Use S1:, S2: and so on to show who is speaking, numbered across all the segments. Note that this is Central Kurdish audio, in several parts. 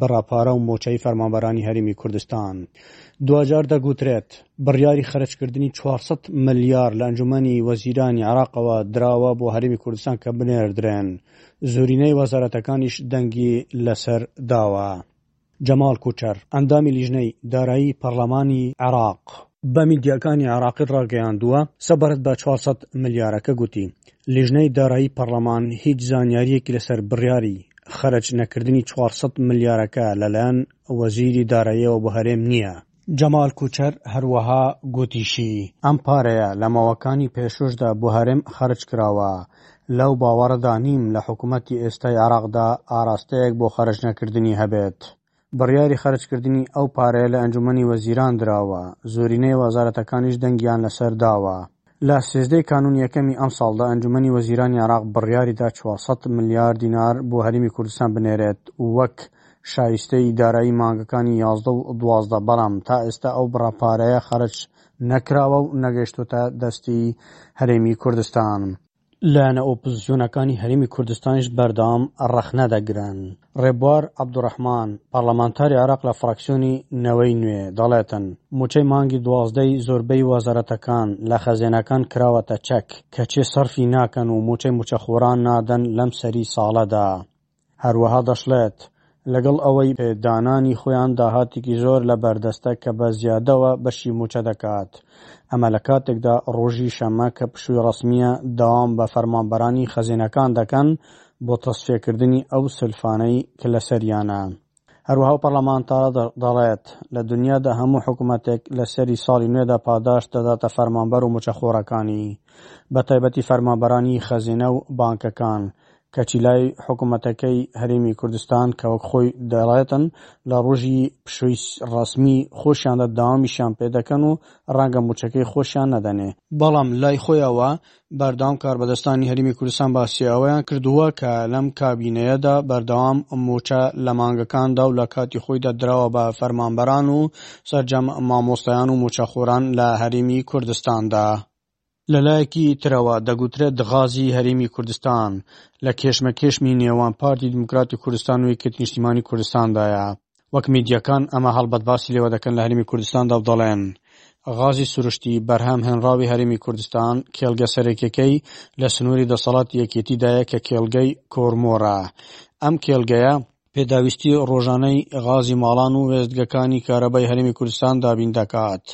S1: بڕە پارە و مۆچەی فەرمانبەرانی هەرێمی کوردستان دواجار دەگوترێت، بڕیاری خەرجکردنی چوار سەد ملیار لە ئەنجوومەنی وەزیرانی عێراقەوە دراوە بۆ هەرێمی کوردستان کە بنێردرێن، زۆرینەی وەزارەتەکانیش دەنگی لەسەر داوە. جەماڵ کوچەر، ئەندامی لیژنەی دارایی پەڕڵەمانی عێراق، بە میدیاکانی عێراقی ڕاگەیاندووە سەبارەت بە 400 ملیارەکە گوتی لیژنەی دارایی پەرلەمان هیچ زانیاریەکی لەسەر بڕیاری خەرج نەکردنی 400 ملیارەکە لەلایەن وەزیری داراییەوە بۆ هەرێم نییە جەمال کوچەر هەروەها گوتیشی ئەم پارەیە لە ماوەکانی پێشوشدا بۆ هەرێم خەرج کراوە لەو باوەڕەدا نیم لە حکوومەتی ئێستای عێراقدا ئاراستەیەک بۆ خەرج نەکردنی هەبێت. بڕیاری خەرجکردنی ئەو پارەیە لە ئەنجوومەنی وەزیران دراوە، زۆرینەی وەزارەتەکانیش دەنگیان لەسەر داوە. لە سێزدەی کانوونی یەکەمی ئەمساڵدا ئەنجوومەنی وەزیرانی عێراق بڕیاریدا چوار سەد ملیار دینار بۆ هەرێمی کوردستان بنێرێت وەک شایستەی دارایی مانگەکانی یازدە و دوازدە، بەڵام تا ئێستا ئەو بڕە پارەیە خەرج نەکراوە و نەگەیشتووەتە دەستی هەرێمی کوردستان. لایەنە ئۆپزسیۆنەکانی هەرێمی کوردستانیش بەردەوام ڕەخنە دەگرن. ڕێبوار عەبدوڕەحمان، پەڕڵەمانتاری عێراق لە فڕاکسیۆنی نەوەی نوێ، دەڵێتن، مووچەی مانگی دوازدەی زۆربەی وەزارەتەکان لە خەزێنەکان کراوەتە چەک، کەچی سەرفی ناکەن و مووچەی مووچەخۆران نادەن لەم سەری ساڵەدا. هەروەها دەشڵێت، لەگەڵ ئەوەی دانانی خۆیان داهاتێکی زۆر لە بەردەستە کە بە زیادەوە بەشی مووچە دەکات، ئەمە لە کاتێکدا ڕۆژی شەممە کە پشووی ڕەسمییە داوام بە فەرمانبەرانی خەزێنەکان دەکەن بۆ تەسفیەکردنی ئەو سلفانەی کە لەسەریانە. هەروەها ئەو پەڕلەمانتارە دەڵێت، لە دنیادا هەموو حکومەتێک لە سەری ساڵی نوێدا پاداشت دەداتە فەرمانبەر و موچەخۆرەکانی، بەتایبەتی فەرمانبەرانی خەزینە و بانکەکان، کەچی لای حکومەتەکەی هەرێمی کوردستان کە وەک خۆی دەڵێتن لە ڕۆژی پشووی ڕەسمی خۆشیاندا داوامیشیان پێدەکەن و ڕەنگە موچەکەی خۆشیان نەدەنێ، بەڵام لای خۆیەوە بەردەوام کاربەدەستانی هەرێمی کوردستان باسی ئەوەیان کردووە کە لەم کابینەیەدا بەردەوام مووچە لە مانگەکاندا و لە کاتی خۆیدا دراوە بە فەرمانبەران و سەرجەم مامۆستایان و مووچەخۆران لە هەرێمی کوردستاندا. لەلایەکی ترەوە دەگوترێت غازی هەرێمی کوردستان لە کێشمەکێشمی نێوان پارتی دیموکراتی کوردستان و یەکێتی نیشتیمانی کوردستاندایە، وەک میدیاکان ئەمە هەڵبەت باسی لێوە دەکەن لە هەرێمی کوردستاندا و دەڵێن، غازی سروشتی، بەرهەم هێنراوی هەرێمی کوردستان، کێڵگە سەرەکیەکەی لە سنوری دەسەڵاتی یەکێتیدایە کە کێڵگەی کۆرمۆرە. ئەم کێڵگەیە. پێداویستی رۆژانەی غازی ماڵان و وێستگەکانی کارەبای هەرێمی کوردستان دابین دەکات.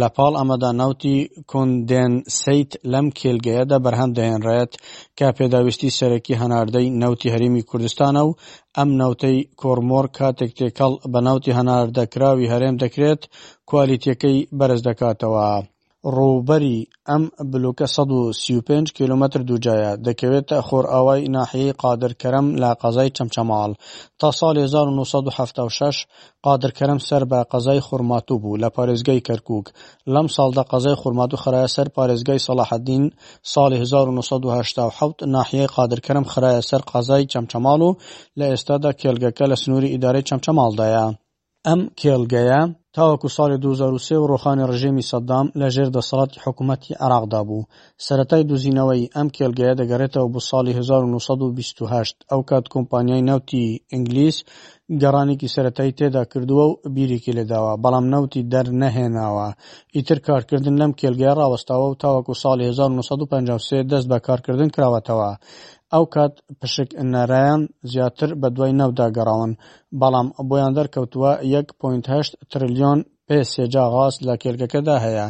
S1: لە پاڵ ئەمەدا نەوتی کۆندێنسەیت لەم کێلگەیەدا بەرهەم دەهێنرێت کە پێداویستی سەرەکی هەناردەی نەوتی هەرێمی کوردستانە و ئەم نەوتەی کۆرمۆر کاتێک تێکەڵ بە نەوتی هەناردەکراوی هەرێم دەکرێت کوالیتیەکەی بەرز دەکاتەوە. ڕووبەری ئەم بلوکە سەد و سی و پێنج کیلۆمەتر دووجایە، دەکەوێتە خۆرئاوای ناحیەی قادر کەرەم لە قەزای چەمچەماڵ. تا ساڵی هەزار و نۆ سەد و حەفتا و شەش قادر کەرەم سەر بە قەزای خورماتوو بوو لە پارێزگای کەرکووک، لەم ساڵدا قەزای خورماتوو خرایە سەر پارێزگای سەڵاحەدین، ساڵی هەزار و نۆ سەد و هەشتا و حەوت ناحیەی قادر کەرەم خرایە سەر قەزای چەمچەماڵ و لە ئێستادا کێڵگەکە لە سنووری ئیدارەی چەمچەماڵدایە. ئەم کێڵگەیە تاوەکو ساڵی دوو هەزار و سێ و ڕووخانی ڕژێمی سەدام لە ژێر دەسەڵاتی حکوومەتی عێراقدا بوو، سەرەتای دزینەوەی ئەم کێڵگەیە دەگەرێتەوە بۆ ساڵی هەزار و نۆ سەد و بیست و هەشت، ئەو کات کۆمپانیای نەوتی ئینگلیز گەڕانێکی سەرەتایی تێدا کردووە و بیرێکی لێداوە، بەڵام نەوتی دەرنەهێناوە. ئیتر کارکردن لەم کێلگەیە ڕاوەستاوە و تاوەکو ساڵی هەزار و نۆ سەد و پەنجا و سێ دەست بە کارکردن کراوەتەوە. ئەو کات پشک نەرایان زیاتر بە دوای نەوتدا گەڕاون، بەڵام بۆیان دەرکەوتووە یەک پۆینت هەشت ترلیۆن پێسێجا غاز لە کێلگەکەدا هەیە.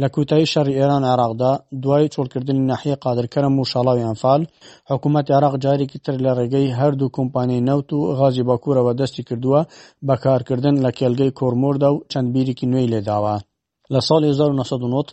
S1: لە کوتایی شەڕی ئێران-عێراقدا، دوای چۆڵکردنی ناحیەی قادرکەرم و شاڵاوی ئەنفال، حکومەتی عێراق جارێکی تر لە ڕێگەی هەردوو کۆمپانیای نەوت و غازی باکوورەوە دەستی کردووە بە کارکردن لە کێلگەی کۆرمۆردا و چەند بیرێکی نوێی لێداوە. لە ساڵی هەزار و نۆ سەد و نۆزدە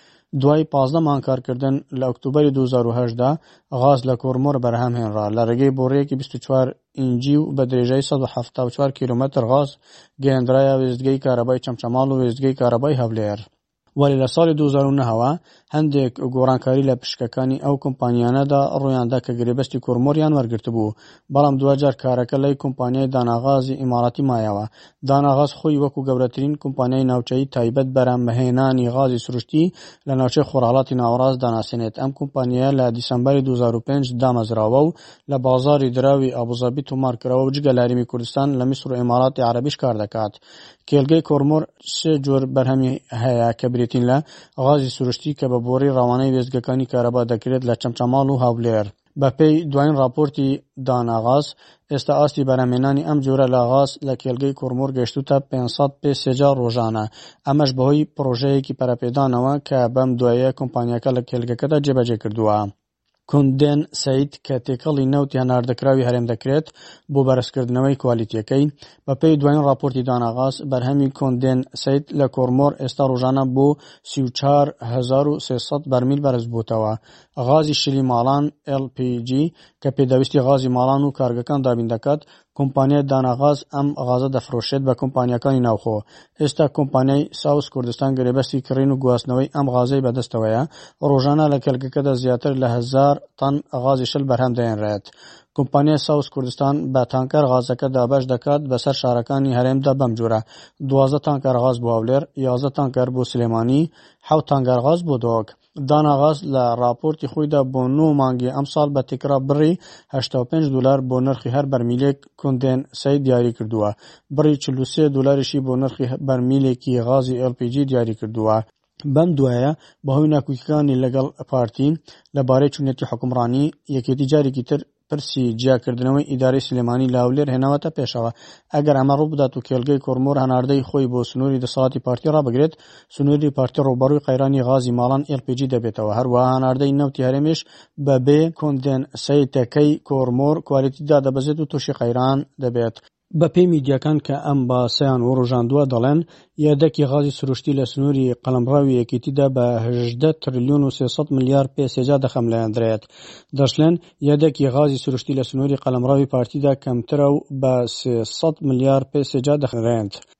S1: دوای پازدە مانگ کارکردن، لە ئۆکتوبەری دوو هەزار و هەشت دا، غاز لە کۆرمۆر بەرهەم هێنرا، لە ڕێگەی بۆڕییەکی بیست و چوار ئینجی و بە درێژایی سەد و حەفتا و چوار کیلۆمەتر غاز گەیەندرایە وێستگەی کارەبای چەمچەماڵ و وێستگەی کارەبای هەولێر. وەلێ لە ساڵی دوو هەزار و نۆ ەوە هەندێک گۆڕانکاری لە پشکەکانی ئەو کۆمپانیانەدا ڕوویان دا کە گرێبەستی کۆرمۆریان وەرگرتبوو، بەڵام دواجار کارەکە لای کۆمپانیای داناغازی ئیماراتی مایەوە، دانا غاز خۆی وەکو گەورەترین کومپانیای ناوچەیی تایبەت بەرهەمهێنانی غازی سروشتی لە ناوچەی خۆرهەڵاتی ناوەڕاست داناسێنێت، ئەم کومپانیایە لە دیسەمبەری دوو هەزار و پێنج دامەزراوە و لە بازاڕی دراوی ئابوزەبی تۆمارکراوە و جگە لە هەرێمی کوردستان لە میسر و ئیماراتی عەرەبیش کاردەکات. کێلگەی کۆرمۆر سێ جۆر بەرهەمی هەیە کە بریتین لە، غازی سروشتی کە بە بۆڕی ڕەوانەی وێستگەکانی کارەبا دەکرێت لە چەمچەماڵ و هەولێر، بەپێی دوایین ڕاپۆرتی دانا غاز، ئێستا ئاستی بەرهەمهێنانی ئەم جۆرە لە غاز لە کێلگەی کۆرمۆر گەشتووتە پێنج سەد پێ سێجا ڕۆژانە، ئەمەش بەهۆی پڕۆژەیەکی پەرەپێدانەوە کە بەم دواییە کۆمپانیاکە لە کێلگەکەدا جێبەجێ کردووە. کوندێن سەید کە تێکەڵی نەوتی هەناردەکراوی هەرێم دەکرێت بۆ بەرزکردنەوەی کوالیتییەکەی، بەپێی دوایین ڕاپۆرتی دانا غاز، بەرهەمی کوندێن سەید لە کۆرمۆر ئێستا ڕۆژانە بۆ سی و چوار هەزار و سێ سەد بەرمیل بەرزبووتەوە، غازی شلی ماڵان، LPG، کە پێداویستی غازی ماڵان و کارگەکان دابین دەکات، کۆمپانیای دانا غاز ئەم غازە دەفڕۆشێت بە کۆمپانیاکانی ناوخۆ. ئێستا کۆمپانیای ساوس کوردستان گرێبەستی کڕین و گواستنەوەی ئەم غازەی بەدەستەوەیە، ڕۆژانە لە کەلکەکەدا زیاتر لە هەزار تەن غازی شل بەرهەم دەهێنرێت. کۆمپانیای ساوس کوردستان بە تانکەر غازەکە دابەش دەکات بەسەر شارەکانی هەرێمدا بەمجۆرە، دوازدە تانکەر غاز بۆ هەولێر، یازدە تانکەر بۆ سلێمانی، حەوت تانکەر غاز بۆ دهۆک. دانا غاس لە ڕاپۆرتی خۆیدا بۆ نۆ مانگی ئەمساڵ بە تیکڕا بڕی هەشتا و پێنج دولار بۆ نرخی هەر بەرمیلێک کۆندێن سەی دیاری کردووە، بڕی چل و سێ دولاریشی بۆ نرخی بەرمیلێکی غازی ئێڵ پی جی دیاری کردووە. بەم دوایە بەهۆی ناکۆکیەکانی لەگەڵ پارتی لەبارەی چونیەتی حوکمڕانی، یەکێتی جارێکی تر پرسی جیاکردنەوەی ئیدارەی سلێمانی لە هەولێر هێناوەتە پێشەوە، ئەگەر ئەمە ڕووبدات و کێڵگەی کۆرمۆر هەناردەی خۆی بۆ سنووری دەسەڵاتی پارتی ڕابگرێت، سنووری پارتی ڕووبەڕووی قەیرانی غازی ماڵان، LPG، دەبێتەوە، هەروەها هەناردەی نەوتی هەرێمیش بەبێ کۆندێنسەیتەکەی کۆرمۆر کوالێتی دادەبەزێت و تووشی قەیران دەبێت. بەپێی میدیاکان کە ئەم باسەیان وروژاندووە دەڵێن، یەدەکی غازی سروشتی لە سنووری قەڵەمڕەوی یەکێتیدا بە هەژدە ترلیۆن و سێ سەد ملیار پێ سێجا دەخەملایەندرێت. دەشڵێن، یەدەکی غازی سروشتی لە سنووری قەلەمڕەوی پارتیدا کەمترە و بە
S2: سێ سەد ملیار پێ سێجا دەخەملایەندرێت.